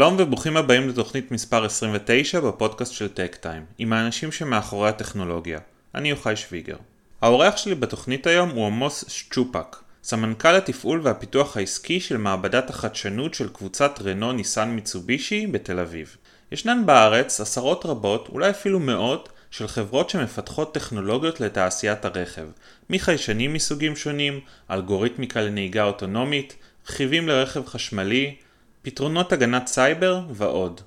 שלום וברוכים הבאים לתוכנית מספר 29 בפודקאסט של טק טיים, עם האנשים שמאחורי הטכנולוגיה. אני יוחאי שוויגר. האורח שלי בתוכנית היום הוא עמוס שצ'ופק, סמנכ"ל התפעול והפיתוח העסקי של מעבדת החדשנות של קבוצת רנו ניסן מיצובישי בתל אביב. ישנן בארץ עשרות רבות, אולי אפילו מאות, של חברות שמפתחות טכנולוגיות לתעשיית הרכב, מחיישנים מסוגים שונים, אלגוריתמיקה לנהיגה אוטונומית, רכיבים לרכב חשמלי, פתרונות הגנת סייבר ועוד.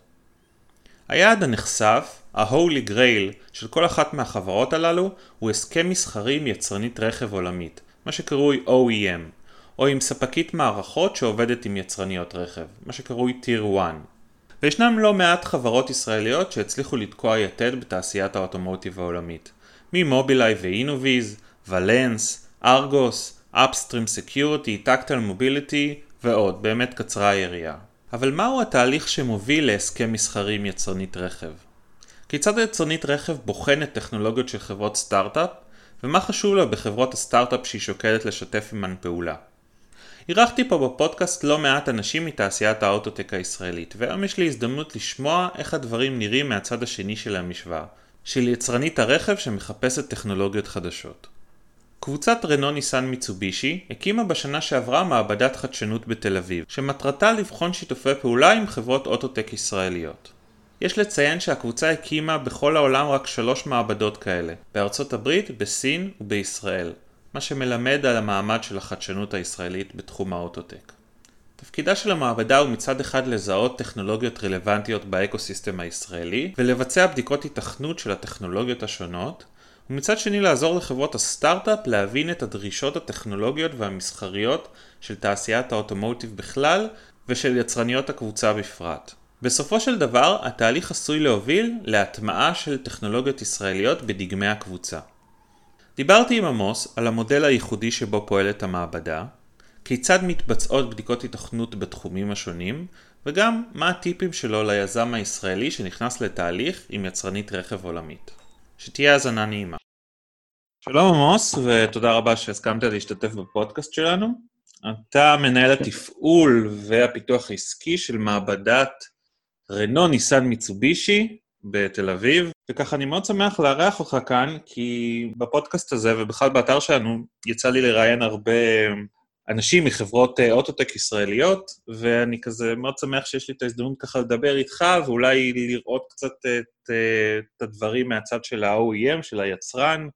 היעד הנחשף, ה-Holy Grail של כל אחת מהחברות הללו, הוא הסכם מסחרי עם יצרנית רכב עולמית, מה שקרוי OEM, או עם ספקית מערכות שעובדת עם יצרניות רכב, מה שקרוי Tier 1. וישנם לא מעט חברות ישראליות שהצליחו לתקוע יתד בתעשיית האוטומוטיב העולמית, ממובילאיי ואינוביז, ולנס, ארגוס, אפסטרים סקיורטי, טקטל מוביליטי ועוד, באמת קצרה היריעה. אבל מהו התהליך שמוביל להסכם מסחרי עם יצרנית רכב? כיצד היצרנית רכב בוחנת טכנולוגיות של חברות סטארט-אפ, ומה חשוב לה בחברות הסטארט-אפ שהיא שוקלת לשתף עמן פעולה? אירחתי פה בפודקאסט לא מעט אנשים מתעשיית האוטוטק הישראלית, והיום יש לי הזדמנות לשמוע איך הדברים נראים מהצד השני של המשוואה, של יצרנית הרכב שמחפשת טכנולוגיות חדשות. קבוצת רנו ניסן מיצובישי הקימה בשנה שעברה מעבדת חדשנות בתל אביב, שמטרתה לבחון שיתופי פעולה עם חברות אוטוטק ישראליות. יש לציין שהקבוצה הקימה בכל העולם רק שלוש מעבדות כאלה, בארצות הברית, בסין ובישראל, מה שמלמד על המעמד של החדשנות הישראלית בתחום האוטוטק. תפקידה של המעבדה הוא מצד אחד לזהות טכנולוגיות רלוונטיות באקוסיסטם הישראלי ולבצע בדיקות התכנות של הטכנולוגיות השונות, ומצד שני לעזור לחברות הסטארט-אפ להבין את הדרישות הטכנולוגיות והמסחריות של תעשיית האוטומוטיב בכלל ושל יצרניות הקבוצה בפרט. בסופו של דבר, התהליך עשוי להוביל להטמעה של טכנולוגיות ישראליות בדגמי הקבוצה. דיברתי עם עמוס על המודל הייחודי שבו פועלת המעבדה, כיצד מתבצעות בדיקות התכנות בתחומים השונים, וגם מה הטיפים שלו ליזם הישראלי שנכנס לתהליך עם יצרנית רכב עולמית. שתהיה האזנה נעימה. שלום עמוס, ותודה רבה שהסכמת להשתתף בפודקאסט שלנו. אתה מנהל התפעול והפיתוח העסקי של מעבדת רנו ניסן מיצובישי בתל אביב, וככה אני מאוד שמח לארח אותך כאן, כי בפודקאסט הזה ובכלל באתר שלנו יצא לי לראיין הרבה אנשים מחברות אה, אוטוטק ישראליות, ואני כזה מאוד שמח שיש לי את ההזדמנות ככה לדבר איתך, ואולי לראות קצת את, אה, את הדברים מהצד של ה-OEM, של היצרן,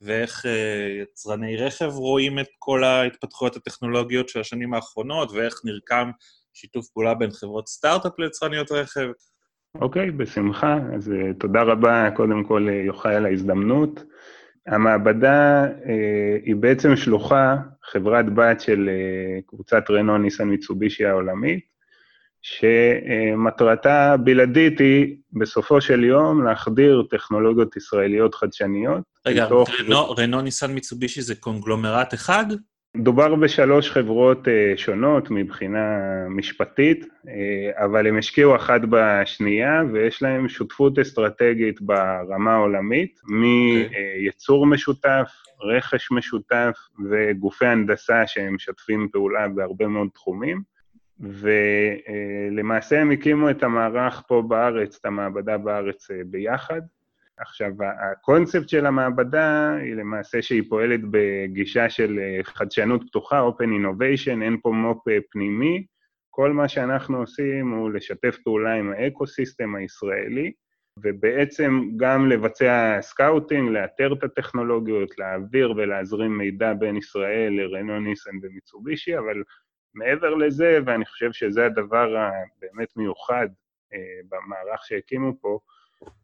ואיך אה, יצרני רכב רואים את כל ההתפתחויות הטכנולוגיות של השנים האחרונות, ואיך נרקם שיתוף פעולה בין חברות סטארט-אפ ליצרניות רכב. אוקיי, okay, בשמחה. אז תודה רבה, קודם כל, יוחאי, על ההזדמנות. המעבדה אה, היא בעצם שלוחה, חברת בת של אה, קבוצת רנו ניסן מיצובישי העולמית, שמטרתה בלעדית היא בסופו של יום להחדיר טכנולוגיות ישראליות חדשניות. רגע. רנו, רנו ניסן מיצובישי זה קונגלומרט אחד? דובר בשלוש חברות uh, שונות מבחינה משפטית, uh, אבל הם השקיעו אחת בשנייה ויש להם שותפות אסטרטגית ברמה העולמית, מייצור okay. משותף, רכש משותף וגופי הנדסה שהם משתפים פעולה בהרבה מאוד תחומים. ולמעשה הם הקימו את המערך פה בארץ, את המעבדה בארץ ביחד. עכשיו, הקונספט של המעבדה היא למעשה שהיא פועלת בגישה של אה, חדשנות פתוחה, Open Innovation, אין פה מו"פ אה, פנימי. כל מה שאנחנו עושים הוא לשתף פעולה עם ה ecosystem הישראלי, ובעצם גם לבצע scouting, לאתר את הטכנולוגיות, להעביר ולהזרים מידע בין ישראל לרנו ניסן ומיצובישי, אבל מעבר לזה, ואני חושב שזה הדבר הבאמת מיוחד אה, במערך שהקימו פה,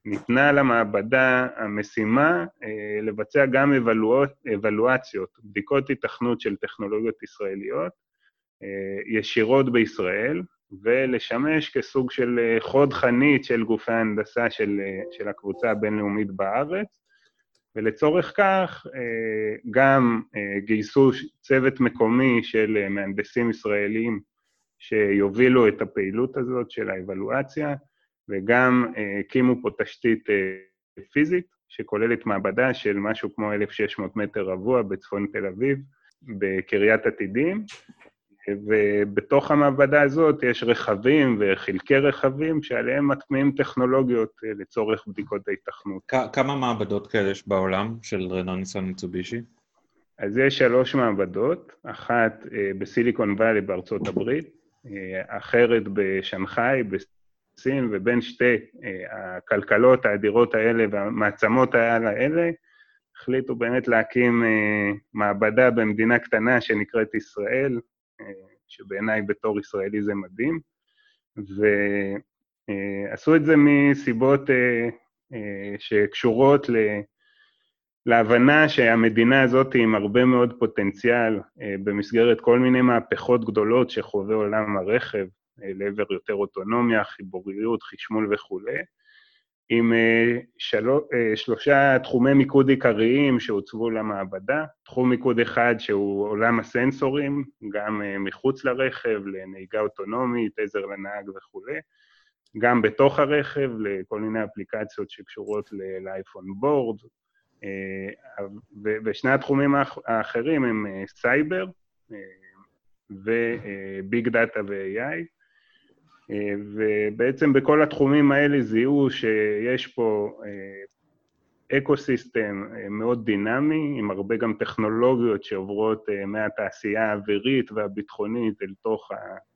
ניתנה למעבדה המשימה אה, לבצע גם אבלואצ... אבלואציות, בדיקות התכנות של טכנולוגיות ישראליות אה, ישירות בישראל, ולשמש כסוג של אה, חוד חנית של גופי ההנדסה של, של הקבוצה הבינלאומית בארץ, ולצורך כך גם גייסו צוות מקומי של מהנדסים ישראלים שיובילו את הפעילות הזאת של האבלואציה, וגם אה, הקימו פה תשתית אה, פיזית, שכוללת מעבדה של משהו כמו 1,600 מטר רבוע בצפון תל אביב, בקריית עתידים, ובתוך המעבדה הזאת יש רכבים וחלקי רכבים שעליהם מטמיעים טכנולוגיות לצורך בדיקות ההיתכנות. כמה מעבדות כאלה יש בעולם של רנו ניסן מיצובישי? אז יש שלוש מעבדות, אחת בסיליקון וואלי בארצות הברית, אחרת בשנגחאי, בסין, ובין שתי הכלכלות האדירות האלה והמעצמות האלה, החליטו באמת להקים אה, מעבדה במדינה קטנה שנקראת ישראל, אה, שבעיניי בתור ישראלי זה מדהים, ועשו את זה מסיבות אה, אה, שקשורות ל... להבנה שהמדינה הזאת עם הרבה מאוד פוטנציאל אה, במסגרת כל מיני מהפכות גדולות שחווה עולם הרכב, אה, לעבר יותר אוטונומיה, חיבוריות, חשמול וכולי, עם אה, שלו, אה, שלושה תחומי מיקוד עיקריים שהוצבו למעבדה. תחום מיקוד אחד שהוא עולם הסנסורים, גם אה, מחוץ לרכב, לנהיגה אוטונומית, עזר לנהג וכולי. גם בתוך הרכב, לכל מיני אפליקציות שקשורות ל life on board. ושני התחומים האחרים הם סייבר ו big data ו-AI. ובעצם בכל התחומים האלה זיהו שיש פה אה, ecosystem אה, מאוד דינמי, עם הרבה גם טכנולוגיות שעוברות אה, מהתעשייה האווירית והביטחונית אל תוך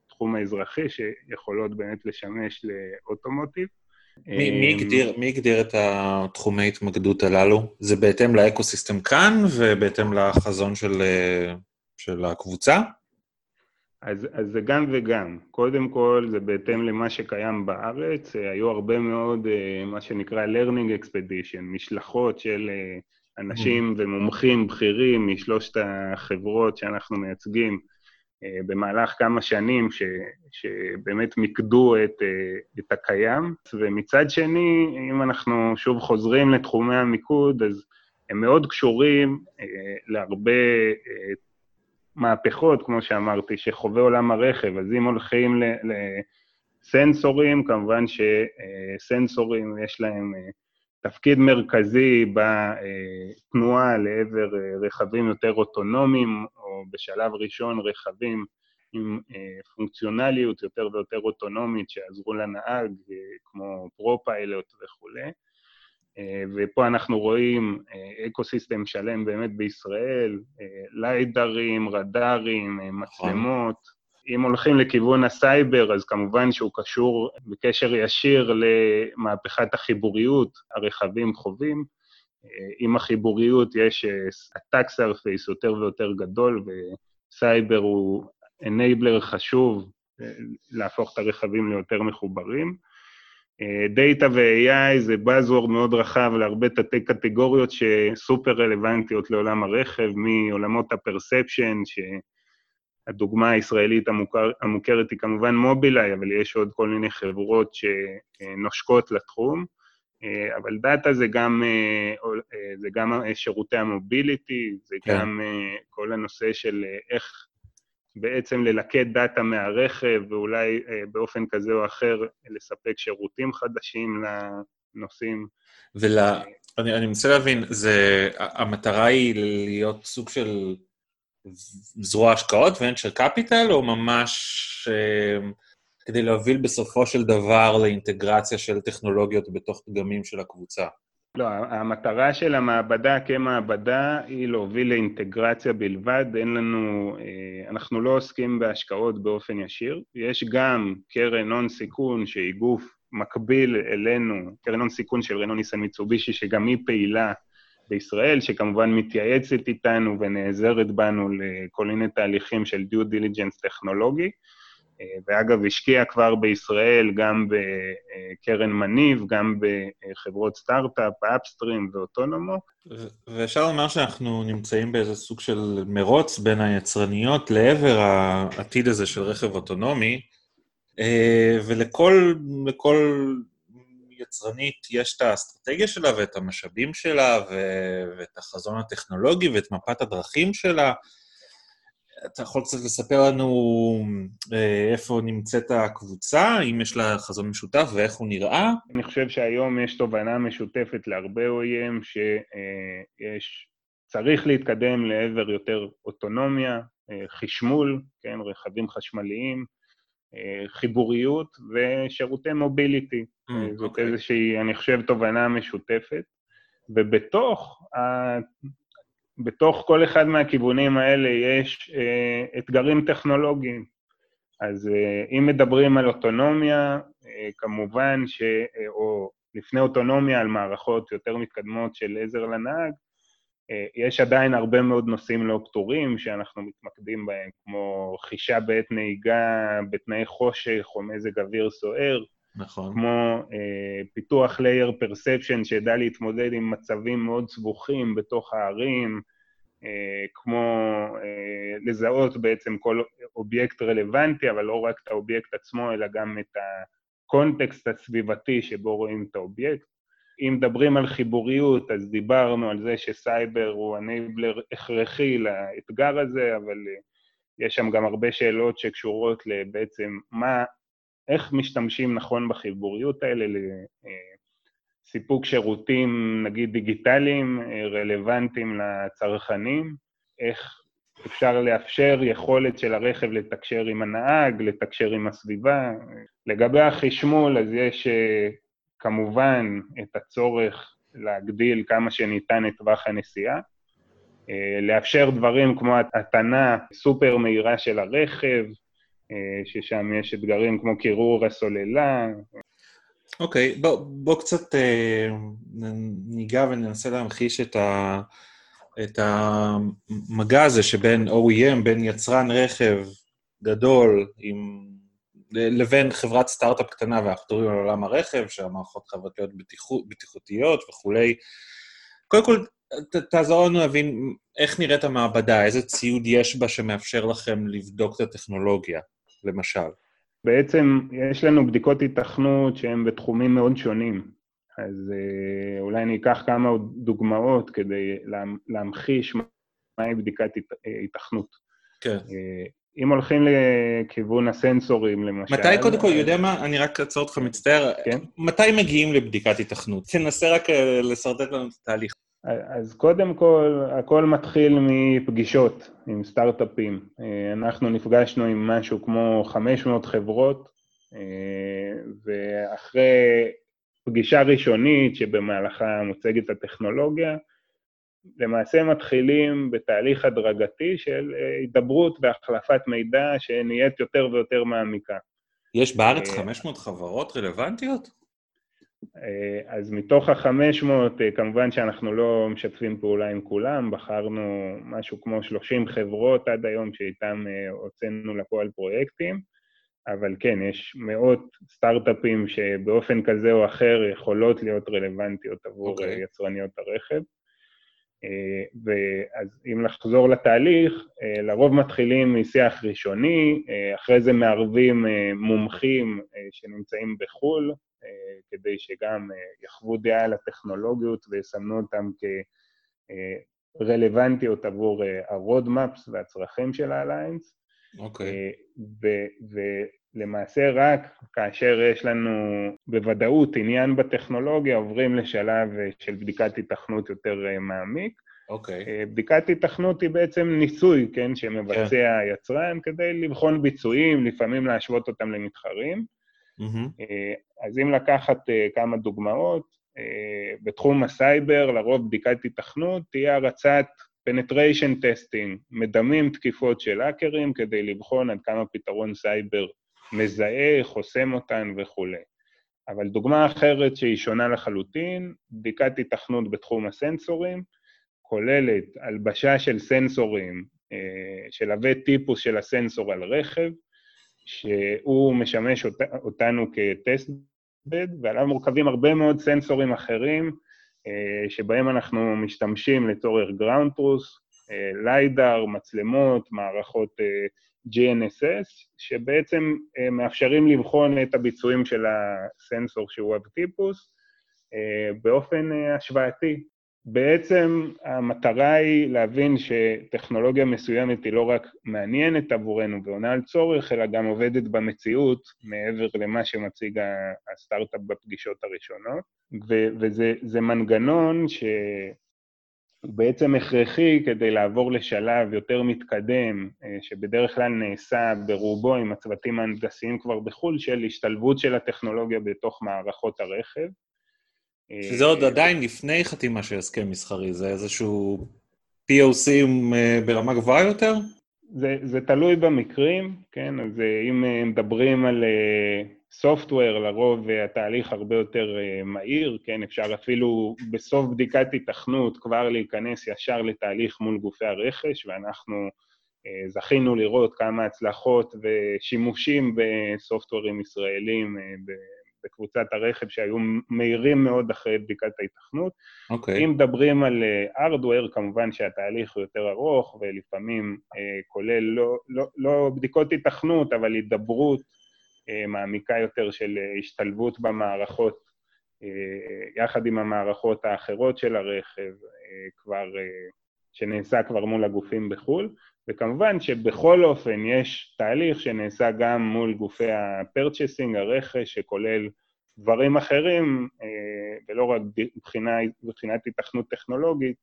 התחום האזרחי, שיכולות באמת לשמש לאוטומוטיב. מי, מי, הגדיר, מי הגדיר את התחומי התמקדות הללו? זה בהתאם לאקו-סיסטם כאן ובהתאם לחזון של, של הקבוצה? אז, אז זה גם וגם. קודם כל, זה בהתאם למה שקיים בארץ. אה, היו הרבה מאוד, אה, מה שנקרא learning expedition, משלחות של אה, אנשים mm. ומומחים בכירים משלושת החברות שאנחנו מייצגים במהלך כמה שנים, ש, שבאמת מיקדו את, את הקיים. ומצד שני, אם אנחנו שוב חוזרים לתחומי המיקוד, אז הם מאוד קשורים להרבה מהפכות, כמו שאמרתי, שחווה עולם הרכב, אז אם הולכים לסנסורים, כמובן שסנסורים יש להם אה, תפקיד מרכזי בתנועה לעבר אה, רכבים יותר אוטונומיים, או בשלב ראשון רכבים עם אה, פונקציונליות יותר ויותר אוטונומית שיעזרו לנהג, כמו ProPilot וכולי. אה, ופה אנחנו רואים אה, ecosystem שלם באמת בישראל, אה, ליידרים, רדארים, מצלמות. אם הולכים לכיוון הסייבר, אז כמובן שהוא קשור בקשר ישיר למהפכת החיבוריות, הרכבים חווים. עם החיבוריות יש ה-attack surface יותר ויותר גדול, וסייבר הוא enabler חשוב להפוך את הרכבים ליותר מחוברים. data ו-AI זה buzzword מאוד רחב להרבה תתי קטגוריות שסופר רלוונטיות לעולם הרכב, מעולמות ה perception, שהדוגמה הישראלית המוכר, המוכרת היא כמובן מובילאיי, אבל יש עוד כל מיני חברות שנושקות לתחום. אבל data זה גם, זה גם שירותי ה mobility, זה כן. גם כל הנושא של איך בעצם ללקט דאטה מהרכב, ואולי אה, באופן כזה או אחר לספק שירותים חדשים לנוסעים. ול... אני, אני מנסה להבין, זה, המטרה היא להיות סוג של זרוע השקעות ואנצ'ר קפיטל, או ממש אה, כדי להוביל בסופו של דבר לאינטגרציה של טכנולוגיות בתוך דגמים של הקבוצה? לא, המטרה של המעבדה כמעבדה היא להוביל לאינטגרציה בלבד, אין לנו, אה, אנחנו לא עוסקים בהשקעות באופן ישיר. יש גם קרן הון סיכון שהיא גוף מקביל אלינו, קרן הון סיכון של רנו ניסן מיצובישי, שגם היא פעילה בישראל, שכמובן מתייעצת איתנו ונעזרת בנו לכל מיני תהליכים של due diligence טכנולוגי. ואגב, השקיע כבר בישראל גם בקרן מניב, גם בחברות סטארט-אפ, Upstream ו Otonomo. ואפשר לומר שאנחנו נמצאים באיזה סוג של מרוץ בין היצרניות לעבר העתיד הזה של רכב אוטונומי, אה, ולכל יצרנית יש את האסטרטגיה שלה ואת המשאבים שלה ואת החזון הטכנולוגי ואת מפת הדרכים שלה. אתה יכול קצת לספר לנו אה, איפה נמצאת הקבוצה, אם יש לה חזון משותף ואיך הוא נראה? אני חושב שהיום יש תובנה משותפת להרבה OEM שיש צריך להתקדם לעבר יותר אוטונומיה, חשמול, כן, רכבים חשמליים, חיבוריות ושירותי מוביליטי. Mm, זאת okay. אוקיי. איזושהי, אני חושב, תובנה משותפת. ובתוך. בתוך כל אחד מהכיוונים האלה יש אה, אתגרים טכנולוגיים. אז אה, אם מדברים על אוטונומיה, אה, כמובן ש... אה, או לפני אוטונומיה על מערכות יותר מתקדמות של עזר לנהג, אה, יש עדיין הרבה מאוד נושאים לא פתורים שאנחנו מתמקדים בהם, כמו חישה בעת נהיגה בתנאי חושך או מזג אוויר סוער, נכון. כמו אה, פיתוח layer perception שידע להתמודד עם מצבים מאוד סבוכים בתוך הערים, אה, כמו אה, לזהות בעצם כל אובייקט רלוונטי, אבל לא רק את האובייקט עצמו, אלא גם את הקונטקסט הסביבתי שבו רואים את האובייקט. אם מדברים על חיבוריות, אז דיברנו על זה שסייבר הוא אנייבלר הכרחי לאתגר הזה, אבל אה, יש שם גם הרבה שאלות שקשורות לבעצם מה, איך משתמשים נכון בחיבוריות האלה לסיפוק שירותים, נגיד דיגיטליים, אה, רלוונטיים לצרכנים, איך אפשר לאפשר יכולת של הרכב לתקשר עם הנהג, לתקשר עם הסביבה. לגבי החשמול, אז יש אה, כמובן את הצורך להגדיל כמה שניתן את טווח הנסיעה, אה, לאפשר דברים כמו התנה סופר מהירה של הרכב, אה, ששם יש אתגרים כמו קירור הסוללה. אוקיי, okay, בוא, בוא קצת אה, ניגע וננסה להמחיש את, ה, את המגע הזה שבין OEM, בין יצרן רכב גדול עם לבין חברת סטארט-אפ קטנה, ואנחנו מדברים על עולם הרכב, שהמערכות חברתיות בטיחות, בטיחותיות וכולי. קודם כל, ת, תעזור לנו להבין איך נראית המעבדה, איזה ציוד יש בה שמאפשר לכם לבדוק את הטכנולוגיה, למשל. בעצם יש לנו בדיקות התכנות שהן בתחומים מאוד שונים. אז אה, אולי אני אקח כמה דוגמאות כדי להמחיש מהי בדיקת התכנות. כן. אה, אם הולכים לכיוון הסנסורים, למשל... מתי, קודם כל, יודע מה? אני רק אעצור אותך, מצטער. כן? מתי מגיעים לבדיקת התכנות? תנסה רק אה, לשרטט לנו את התהליך. אז קודם כל, הכל מתחיל מפגישות עם סטארט-אפים. אה, אנחנו נפגשנו עם משהו כמו 500 חברות, אה, ואחרי פגישה ראשונית שבמהלכה מוצגת הטכנולוגיה, למעשה מתחילים בתהליך הדרגתי של אה, הידברות והחלפת מידע שנהיית יותר ויותר מעמיקה. יש בארץ 500 אה, חברות רלוונטיות? אה, אז מתוך ה-500, כמובן שאנחנו לא משתפים פעולה עם כולם, בחרנו משהו כמו 30 חברות עד היום שאיתן הוצאנו לפועל פרויקטים, אבל כן, יש מאות סטארט-אפים שבאופן כזה או אחר יכולות להיות רלוונטיות עבור okay. אוקיי. יצרניות הרכב. אה, ואז אם לחזור לתהליך, אה, לרוב מתחילים משיח ראשוני, אה, אחרי זה מערבים מומחים שנמצאים בחו"ל, כדי שגם יחוו דעה על הטכנולוגיות ויסמנו אותם כרלוונטיות עבור ה-roadmaps והצרכים של האליינס. אוקיי. Okay. ולמעשה רק כאשר יש לנו בוודאות עניין בטכנולוגיה, עוברים לשלב של בדיקת התכנות יותר מעמיק. אוקיי. Okay. אה, בדיקת התכנות היא בעצם ניסוי, כן, שמבצע כן. היצרן כדי לבחון ביצועים, לפעמים להשוות אותם למתחרים. Mm-hmm. אז אם לקחת אה, כמה דוגמאות, בתחום הסייבר, לרוב בדיקת התכנות תהיה הרצת penetration testing, מדמים תקיפות של האקרים כדי לבחון עד כמה פתרון סייבר מזהה, חוסם אותן וכולי. אבל דוגמה אחרת שהיא שונה לחלוטין, בדיקת התכנות בתחום הסנסורים, כוללת הלבשה של סנסורים, אה, של עבי טיפוס של הסנסור על רכב, שהוא משמש אות, אותנו כטסט בד, ועליו מורכבים הרבה מאוד סנסורים אחרים, אה, שבהם אנחנו משתמשים לצורך גראונד טרוס, ליידר, מצלמות, מערכות אה, GNSS, שבעצם מאפשרים לבחון את הביצועים של הסנסור שהוא אב טיפוס באופן השוואתי. בעצם המטרה היא להבין שטכנולוגיה מסוימת היא לא רק מעניינת עבורנו ועונה על צורך, אלא גם עובדת במציאות מעבר למה שמציג הסטארט-אפ בפגישות הראשונות. ו- וזה מנגנון הוא בעצם הכרחי כדי לעבור לשלב יותר מתקדם, אה, שבדרך כלל נעשה ברובו עם הצוותים ההנדסיים כבר בחו"ל, של השתלבות של הטכנולוגיה בתוך מערכות הרכב. שזה עוד עדיין לפני חתימה של הסכם מסחרי, זה איזשהו POC ברמה גבוהה יותר? זה, זה תלוי במקרים, כן? אז אם מדברים על סופטוור, לרוב התהליך הרבה יותר מהיר, כן? אפשר אפילו בסוף בדיקת התכנות כבר להיכנס ישר לתהליך מול גופי הרכש, ואנחנו זכינו לראות כמה הצלחות ושימושים בסופטוורים ישראלים בקבוצת הרכב שהיו מהירים מאוד אחרי בדיקת ההיתכנות. אוקיי. Okay. אם מדברים על ארדוור, כמובן שהתהליך הוא יותר ארוך, ולפעמים uh, כולל לא, לא, לא בדיקות היתכנות, אבל הידברות uh, מעמיקה יותר של השתלבות במערכות, uh, יחד עם המערכות האחרות של הרכב, uh, כבר, uh, שנעשה כבר מול הגופים בחו"ל. וכמובן שבכל אופן יש תהליך שנעשה גם מול גופי ה-purchasing, הרכש, שכולל דברים אחרים, אה, ולא רק מבחינה, מבחינת התכנות טכנולוגית,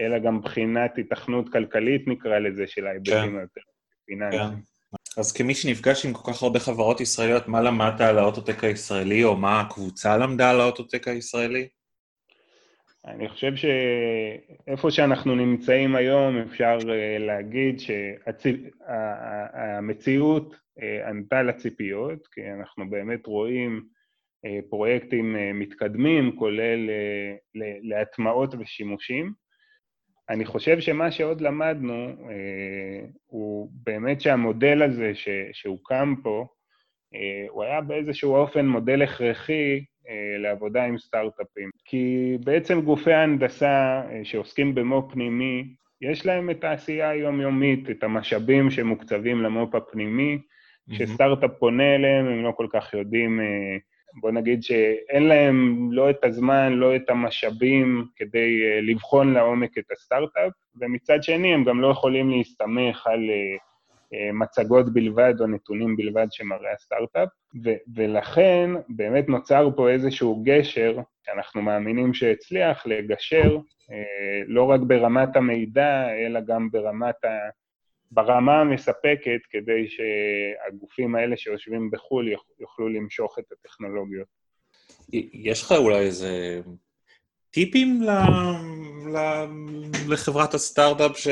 אלא גם מבחינת התכנות כלכלית, נקרא לזה, של ההיבטים כן. היותר פיננסיים. כן. אז כמי שנפגש עם כל כך הרבה חברות ישראליות, מה למדת על האוטוטק הישראלי, או מה הקבוצה למדה על האוטוטק הישראלי? אני חושב שאיפה שאנחנו נמצאים היום אפשר אה, להגיד שהמציאות אה, ענתה לציפיות, כי אנחנו באמת רואים אה, פרויקטים מתקדמים, כולל להטמעות ושימושים. אני חושב שמה שעוד למדנו הוא באמת שהמודל הזה שהוקם פה, הוא היה באיזשהו אופן מודל הכרחי לעבודה עם סטארט-אפים. כי בעצם גופי ההנדסה אה, שעוסקים במו"פ פנימי, יש להם את העשייה היומיומית, את המשאבים שמוקצבים למו"פ הפנימי. כשסטארט-אפ פונה אליהם, הם לא כל כך יודעים, אה, בוא נגיד שאין להם לא את הזמן, לא את המשאבים כדי לבחון לעומק את הסטארט-אפ, ומצד שני הם גם לא יכולים להסתמך על אה, מצגות בלבד או נתונים בלבד שמראה הסטארט-אפ, ו- ולכן באמת נוצר פה איזשהו גשר, שאנחנו מאמינים שהצליח לגשר אה, לא רק ברמת המידע, אלא גם ברמת ה... ברמה המספקת, כדי שהגופים האלה שיושבים בחו"ל יוכלו למשוך את הטכנולוגיות. יש לך אולי איזה טיפים ל... ל... לחברת הסטארט-אפ ש...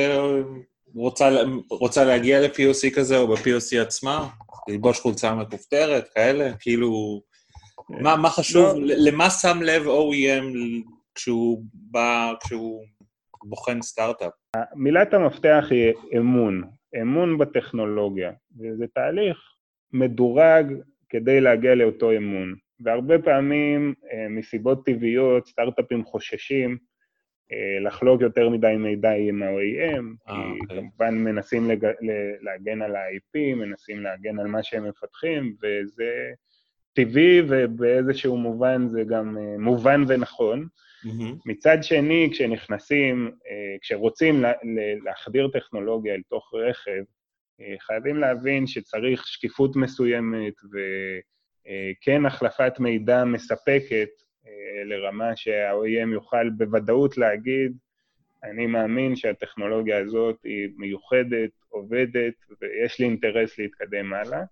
רוצה, רוצה להגיע ל-POC כזה, או ב-POC עצמה, ללבוש חולצה מכופתרת, כאלה, כאילו... מה, מה חשוב, לא. למה שם לב OEM כשהוא בא, כשהוא בוחן סטארט-אפ? מילת המפתח היא אמון, אמון בטכנולוגיה, וזה תהליך מדורג כדי להגיע לאותו אמון. והרבה פעמים, אה, מסיבות טבעיות, סטארט-אפים חוששים לחלוק יותר מדי מידע עם ה-OEM, אה, כי אוקיי. כמובן מנסים לג... להגן על ה-IP, מנסים להגן על מה שהם מפתחים, וזה טבעי ובאיזשהו מובן זה גם אה, מובן ונכון. Mm-hmm. מצד שני, כשנכנסים, כשרוצים להחדיר טכנולוגיה אל תוך רכב, חייבים להבין שצריך שקיפות מסוימת וכן החלפת מידע מספקת אה, לרמה שה-OEM יוכל בוודאות להגיד, אני מאמין שהטכנולוגיה הזאת היא מיוחדת, עובדת, ויש לי אינטרס להתקדם הלאה.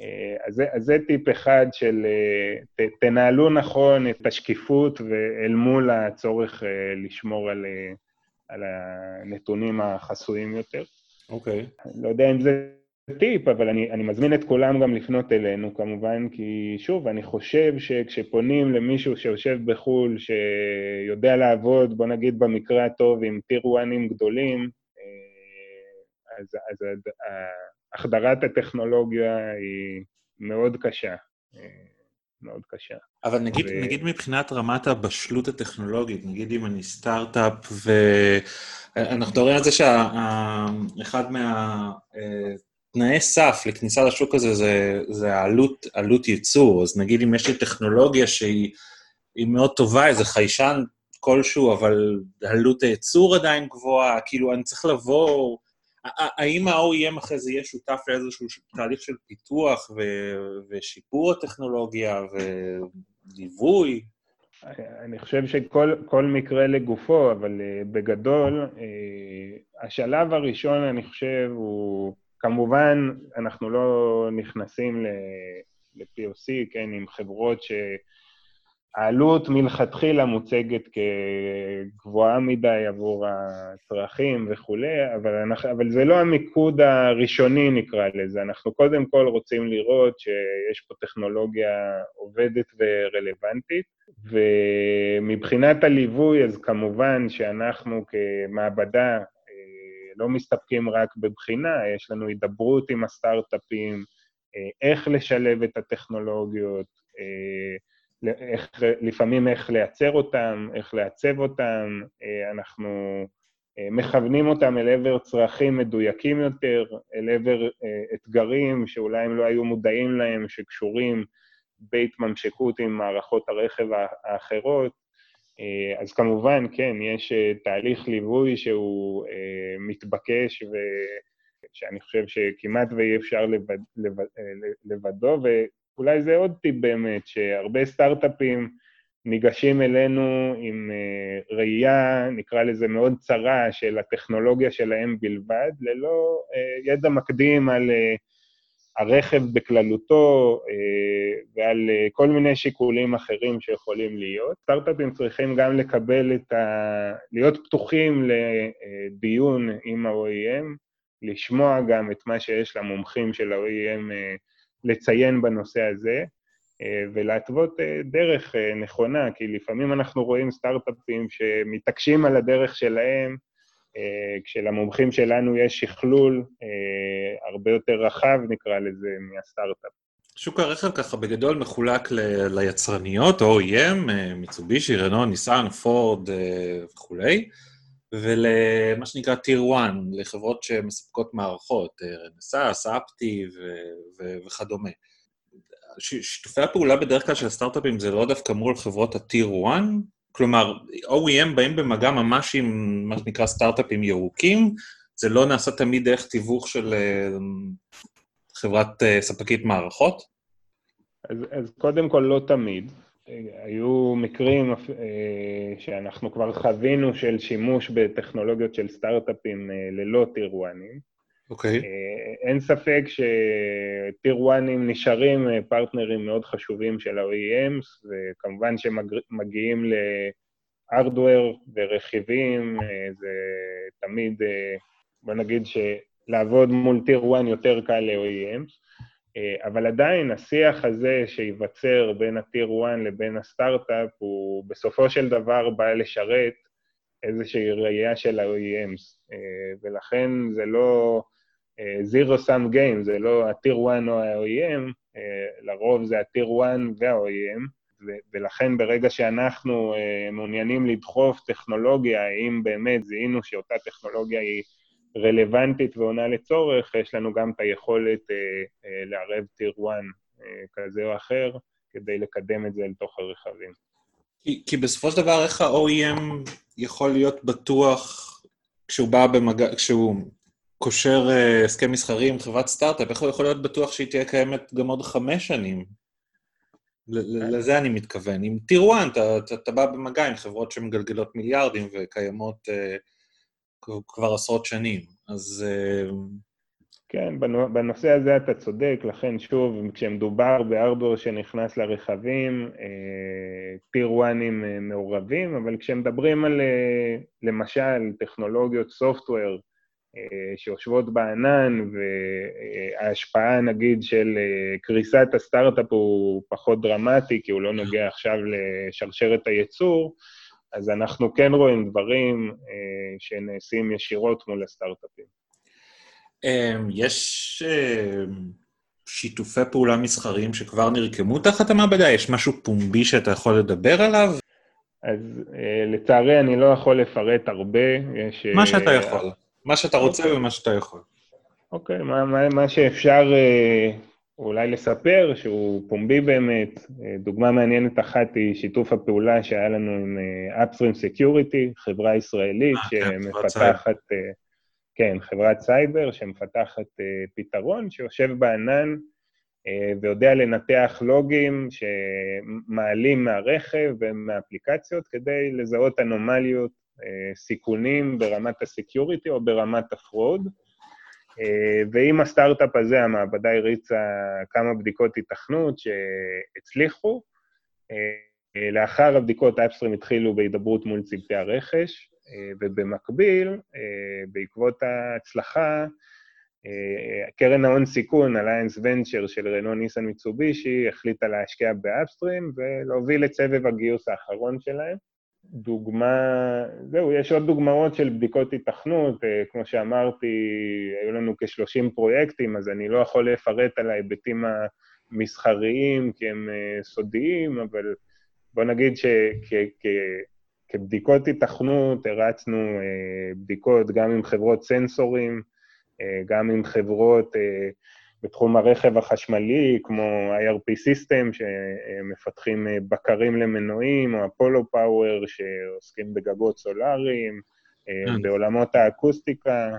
אה, אז זה, אז זה טיפ אחד של ת, תנהלו נכון את השקיפות ואל מול הצורך אה, לשמור על, על הנתונים החסויים יותר. אוקיי. Okay. לא יודע אם זה טיפ, אבל אני, אני מזמין את כולם גם לפנות אלינו כמובן, כי שוב, אני חושב שכשפונים למישהו שיושב בחו"ל, שיודע לעבוד, בוא נגיד במקרה הטוב, עם טיר וואנים גדולים, אה, אז, אז החדרת הטכנולוגיה היא מאוד קשה. אה, מאוד קשה. אבל נגיד, ו... נגיד מבחינת רמת הבשלות הטכנולוגית, נגיד אם אני סטארט-אפ, ואנחנו מדברים על זה שאחד מה... אה, תנאי סף לכניסה לשוק הזה זה, זה העלות, עלות ייצור. אז נגיד אם יש לי טכנולוגיה שהיא מאוד טובה, איזה חיישן כלשהו, אבל עלות הייצור עדיין גבוהה, כאילו, אני צריך לבוא... האם ה-OEM אחרי זה יהיה שותף לאיזשהו תהליך של פיתוח ו- ושיפור הטכנולוגיה וליווי? אני חושב שכל מקרה לגופו, אבל בגדול, השלב הראשון, אני חושב, הוא... כמובן, אנחנו לא נכנסים ל-POC, כן, עם חברות ש... העלות מלכתחילה מוצגת כגבוהה מדי עבור הצרכים וכולי, אבל, אנחנו, אבל זה לא המיקוד הראשוני נקרא לזה, אנחנו קודם כל רוצים לראות שיש פה טכנולוגיה עובדת ורלוונטית, ומבחינת הליווי, אז כמובן שאנחנו כמעבדה לא מסתפקים רק בבחינה, יש לנו הידברות עם הסטארט-אפים, אה, איך לשלב את הטכנולוגיות, אה, איך, לפעמים איך לייצר אותם, איך לעצב אותם, אה, אנחנו מכוונים אותם אל עבר צרכים מדויקים יותר, אל עבר אתגרים שאולי הם לא היו מודעים להם, שקשורים בהתממשקות עם מערכות הרכב האחרות. אז כמובן, כן, יש תהליך ליווי שהוא מתבקש ושאני חושב שכמעט ואי אפשר לבד, לבד, לבדו, אולי זה עוד טיפ באמת, שהרבה סטארט-אפים ניגשים אלינו עם ראייה, נקרא לזה מאוד צרה, של הטכנולוגיה שלהם בלבד, ללא ידע מקדים על הרכב בכללותו uh, ועל uh, כל מיני שיקולים אחרים שיכולים להיות. סטארט-אפים צריכים גם לקבל את ה... להיות פתוחים לדיון עם ה-OEM, לשמוע גם את מה שיש למומחים של ה-OEM לציין בנושא הזה, אה, ולהתוות אה, דרך אה, נכונה, כי לפעמים אנחנו רואים סטארט-אפים שמתעקשים על הדרך שלהם, כשלמומחים שלנו יש שכלול הרבה יותר רחב, נקרא לזה, מהסטארט-אפ. שוק הרכב ככה בגדול מחולק ל- ליצרניות, OEM, מיצובישי, רנו, ניסן, פורד וכולי, ולמה שנקרא Tier 1, לחברות שמספקות מערכות, רנסס, אפטי ו- וכדומה. שיתופי הפעולה בדרך כלל של הסטארט-אפים זה לא דווקא מול חברות ה-Tier 1, כלומר, OEM באים במגע ממש עם מה שנקרא סטארט-אפים ירוקים, זה לא נעשה תמיד דרך תיווך של חברת ספקית מערכות? אז, אז קודם כל, לא תמיד. היו מקרים אה, שאנחנו כבר חווינו של שימוש בטכנולוגיות של סטארט-אפים אה, ללא טירואנים. אוקיי. Okay. אה, אין ספק שטירואנים נשארים פרטנרים מאוד חשובים של ה-OEMs, וכמובן שמגיעים להארדוור ורכיבים, זה תמיד, בוא נגיד שלעבוד מול טיר 1 יותר קל ל-OEMs. אה, אבל עדיין השיח הזה שייווצר בין ה-Tier 1 לבין הסטארט-אפ, הוא בסופו של דבר בא לשרת איזושהי ראייה של ה-OEMs, אה, ולכן זה לא אה, zero sum game, זה לא ה-Tier 1 או ה-OEM, לרוב זה ה-Tier 1 וה-OEM, ולכן ברגע שאנחנו מעוניינים לדחוף טכנולוגיה, אם באמת זיהינו שאותה טכנולוגיה היא רלוונטית ועונה לצורך, יש לנו גם את היכולת אה, אה, לערב טיר 1 אה, כזה או אחר, כדי לקדם את זה אל תוך הרכבים. כי, כי בסופו של דבר, איך ה-OEM יכול להיות בטוח כשהוא בא במגע, כשהוא קושר uh, הסכם מסחרי עם חברת סטארט-אפ, איך הוא יכול להיות בטוח שהיא תהיה קיימת גם עוד חמש שנים? לזה אני מתכוון. עם טיר 1, אתה, בא במגע עם חברות שמגלגלות מיליארדים וקיימות uh, כבר עשרות שנים, אז... אה, כן, בנושא הזה אתה צודק, לכן שוב, כשמדובר בארדור שנכנס לרכבים, טיר אה, 1 אה, מעורבים, אבל כשמדברים על למשל טכנולוגיות סופטוור שיושבות בענן, וההשפעה נגיד של קריסת הסטארט-אפ הוא פחות דרמטי, כי הוא לא נוגע עכשיו לשרשרת הייצור, אז אנחנו כן רואים דברים אה, שנעשים ישירות מול הסטארט-אפים. אמ, יש אה, שיתופי פעולה מסחריים שכבר נרקמו תחת המעבדה? יש משהו פומבי שאתה יכול לדבר עליו? אז אה, לצערי אני לא יכול לפרט הרבה. יש... מה שאתה יכול. מה שאתה רוצה אוקיי. ומה שאתה יכול. אוקיי, מה, מה, מה שאפשר אולי לספר שהוא פומבי באמת. דוגמה מעניינת אחת היא שיתוף הפעולה שהיה לנו עם אה, Upstream Security, חברה ישראלית 아, אה, כן, שמפתחת, כן, כן, חברת סייבר שמפתחת פתרון שיושב בענן ויודע לנתח לוגים שמעלים מהרכב ומהאפליקציות כדי לזהות אנומליות, סיכונים ברמת ה security או ברמת ה fraud. ועם הסטארט-אפ הזה המעבדה הריצה כמה בדיקות התכנות שהצליחו. לאחר הבדיקות Upstream התחילו בהידברות מול צוותי הרכש, ובמקביל, בעקבות ההצלחה, קרן ההון סיכון, Alliance Venture של רנו ניסן מיצובישי, החליטה להשקיע ב Upstream ולהוביל את סבב הגיוס האחרון שלהם. דוגמה, זהו, יש עוד דוגמאות של בדיקות התכנות, כמו שאמרתי, היו לנו כ-30 פרויקטים, אז אני לא יכול לפרט על ההיבטים המסחריים כי הם סודיים, אבל בוא נגיד שכבדיקות התכנות הרצנו בדיקות גם עם חברות סנסורים, גם עם חברות בתחום הרכב החשמלי, כמו IRP System, שמפתחים בקרים למנועים, או אפולו פאוור, שעוסקים בגגות סולאריים, בעולמות האקוסטיקה,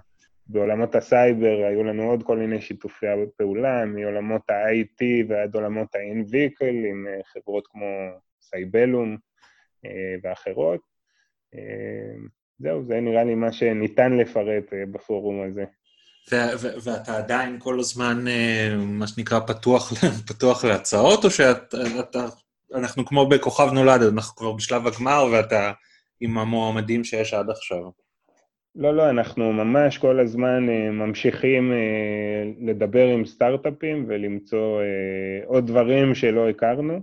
בעולמות הסייבר היו לנו עוד כל מיני שיתופי פעולה, מעולמות ה-IT ועד עולמות ה-in-vehicle, עם חברות כמו Cybellum ואחרות. זהו, זה נראה לי מה שניתן לפרט בפורום הזה. ואתה עדיין כל הזמן, מה שנקרא, פתוח, פתוח להצעות, או שאנחנו כמו בכוכב נולד, אנחנו כבר בשלב הגמר ואתה עם המועמדים שיש עד עכשיו? לא, לא, אנחנו ממש כל הזמן ממשיכים לדבר עם סטארט-אפים ולמצוא עוד דברים שלא הכרנו.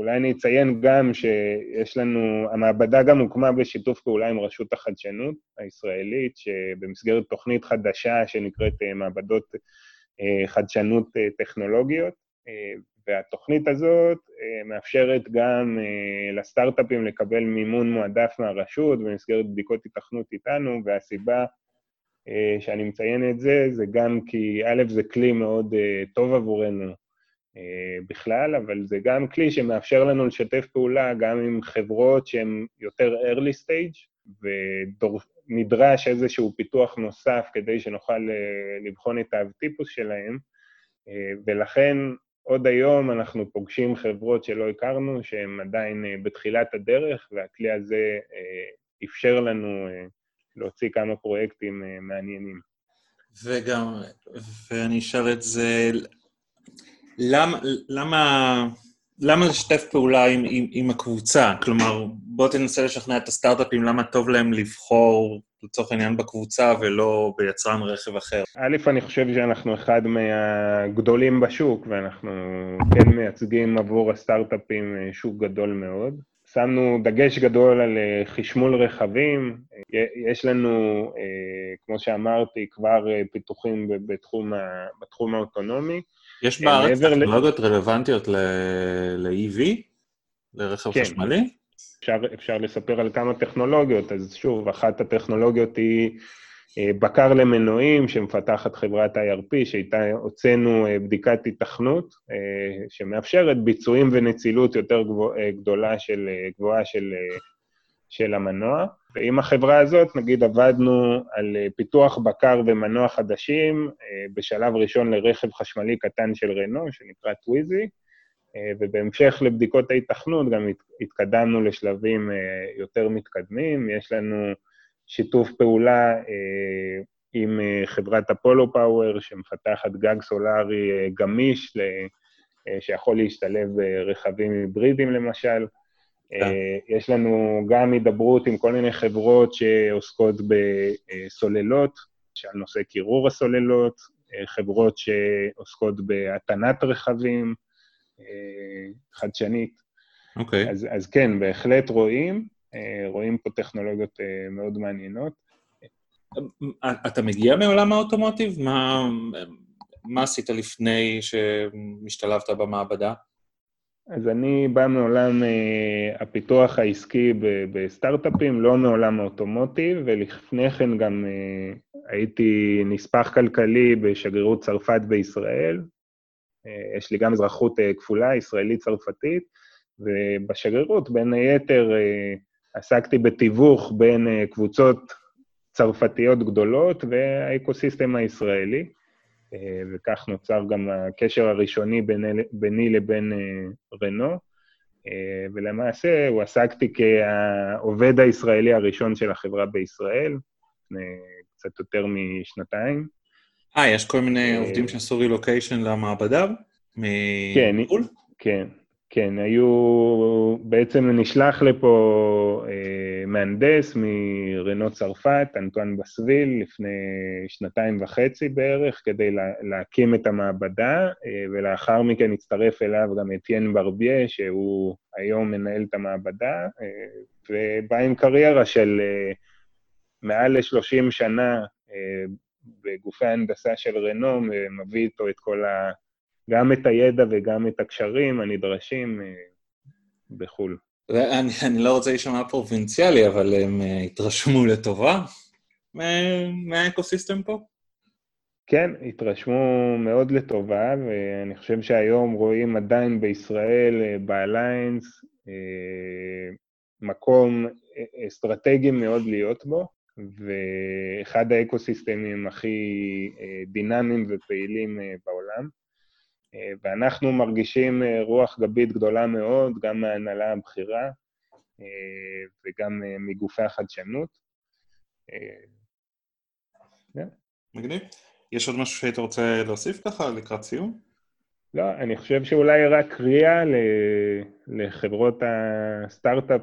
אולי אני אציין גם שיש לנו, המעבדה גם הוקמה בשיתוף פעולה עם רשות החדשנות הישראלית, שבמסגרת תוכנית חדשה שנקראת מעבדות חדשנות טכנולוגיות, והתוכנית הזאת מאפשרת גם לסטארט-אפים לקבל מימון מועדף מהרשות במסגרת בדיקות התכנות איתנו, והסיבה שאני מציין את זה, זה גם כי א', זה כלי מאוד טוב עבורנו בכלל, אבל זה גם כלי שמאפשר לנו לשתף פעולה גם עם חברות שהן יותר early stage, ונדרש איזשהו פיתוח נוסף כדי שנוכל לבחון את האב-טיפוס שלהם, ולכן עוד היום אנחנו פוגשים חברות שלא הכרנו, שהן עדיין בתחילת הדרך, והכלי הזה אפשר לנו להוציא כמה פרויקטים מעניינים. וגם, ואני אשאל את זה, למה, למה, למה לשתף פעולה עם, עם, עם הקבוצה? כלומר, בוא תנסה לשכנע את הסטארט-אפים למה טוב להם לבחור, לצורך העניין, בקבוצה ולא ביצרן רכב אחר. א', אני חושב שאנחנו אחד מהגדולים בשוק, ואנחנו כן מייצגים עבור הסטארט-אפים שוק גדול מאוד. שמנו דגש גדול על חשמול רכבים, יש לנו, כמו שאמרתי, כבר פיתוחים בתחום, בתחום האוטונומי. יש בארץ טכנולוגיות רלוונטיות ל-EV, לרכב כן. חשמלי? אפשר, אפשר לספר על כמה טכנולוגיות, אז שוב, אחת הטכנולוגיות היא בקר למנועים שמפתחת חברת IRP, שאיתה הוצאנו בדיקת התכנות, שמאפשרת ביצועים ונצילות יותר גדולה של, גבוהה של, של המנוע. ועם החברה הזאת, נגיד, עבדנו על פיתוח בקר ומנוע חדשים, בשלב ראשון לרכב חשמלי קטן של רנו, שנקרא טוויזי, ובהמשך לבדיקות ההיתכנות גם התקדמנו לשלבים יותר מתקדמים. יש לנו שיתוף פעולה עם חברת אפולו פאוור, שמפתחת גג סולארי גמיש, שיכול להשתלב ברכבים היברידיים למשל. יש לנו גם הידברות עם כל מיני חברות שעוסקות בסוללות, שעל נושא קירור הסוללות, חברות שעוסקות בהתנת רכבים, חדשנית. אוקיי. Okay. אז, אז כן, בהחלט רואים, רואים פה טכנולוגיות מאוד מעניינות. אתה מגיע מעולם האוטומוטיב? מה, מה עשית לפני שמשתלבת במעבדה? אז אני בא מעולם uh, הפיתוח העסקי בסטארט-אפים, לא מעולם האוטומוטיב, ולפני כן גם uh, הייתי נספח כלכלי בשגרירות צרפת בישראל. Uh, יש לי גם אזרחות כפולה, ישראלית-צרפתית, ובשגרירות, בין היתר, עסקתי בתיווך בין קבוצות צרפתיות גדולות והאקוסיסטם הישראלי. וכך נוצר גם הקשר הראשוני ביני, ביני לבין רנו. ולמעשה הועסקתי כעובד הישראלי הראשון של החברה בישראל, לפני קצת יותר משנתיים. אה, יש כל מיני עובדים שעשו רילוקיישן למעבדה? כן, כן, כן, היו... בעצם נשלח לפה אה, מהנדס מרנו צרפת, אנטואן בסוויל, לפני שנתיים וחצי בערך, כדי לה, להקים את המעבדה, אה, ולאחר מכן הצטרף אליו גם אתיין ברביה, שהוא היום מנהל את המעבדה, אה, ובא עם קריירה של אה, מעל ל-30 שנה אה, בגופי ההנדסה של רנו, מביא איתו את כל ה... גם את הידע וגם את הקשרים הנדרשים אה, בחו"ל. אני, אני לא רוצה להישמע פרובינציאלי, אבל הם uh, התרשמו לטובה מהאקוסיסטם פה? כן, התרשמו מאוד לטובה, ואני חושב שהיום רואים עדיין בישראל, אה, באליינס, מקום אסטרטגי מאוד להיות בו, ואחד האקוסיסטמים הכי דינמיים ופעילים בעולם. אה, ואנחנו מרגישים אה, רוח גבית גדולה מאוד, גם מההנהלה הבכירה אה, וגם מגופי החדשנות. מגניב. יש עוד משהו שהיית רוצה להוסיף ככה לקראת סיום? לא, אני חושב שאולי רק קריאה לחברות הסטארט-אפ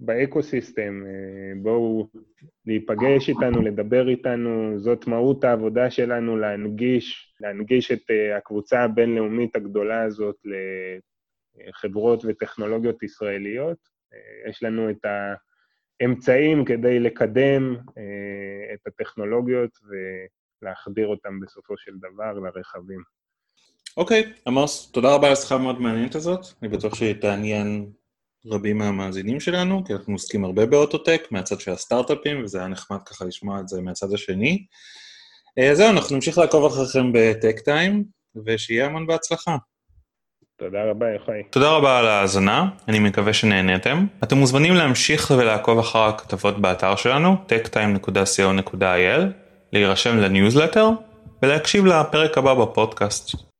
ב ecosystem. בואו להיפגש איתנו, לדבר איתנו, זאת מהות העבודה שלנו, להנגיש, להנגיש את אה, הקבוצה הבינלאומית הגדולה הזאת לחברות וטכנולוגיות ישראליות. אה, יש לנו את האמצעים כדי לקדם אה, את הטכנולוגיות ולהחדיר אותם בסופו של דבר לרכבים. אוקיי, okay, עמוס, תודה רבה על השיחה המאוד מעניינת הזאת. אני בטוח שהיא תעניין רבים מהמאזינים שלנו, כי אנחנו עוסקים הרבה באוטוטק מהצד של הסטארט-אפים, וזה היה נחמד ככה לשמוע את זה מהצד השני. אה, זהו, אנחנו נמשיך לעקוב אחריכם בטק טיים, ושיהיה המון בהצלחה. תודה רבה, יוחאי. תודה רבה על ההאזנה, אני מקווה שנהניתם. אתם מוזמנים להמשיך ולעקוב אחר הכתבות באתר שלנו, techtime.co.il, להירשם לניוזלטר ולהקשיב לפרק הבא בפודקאסט.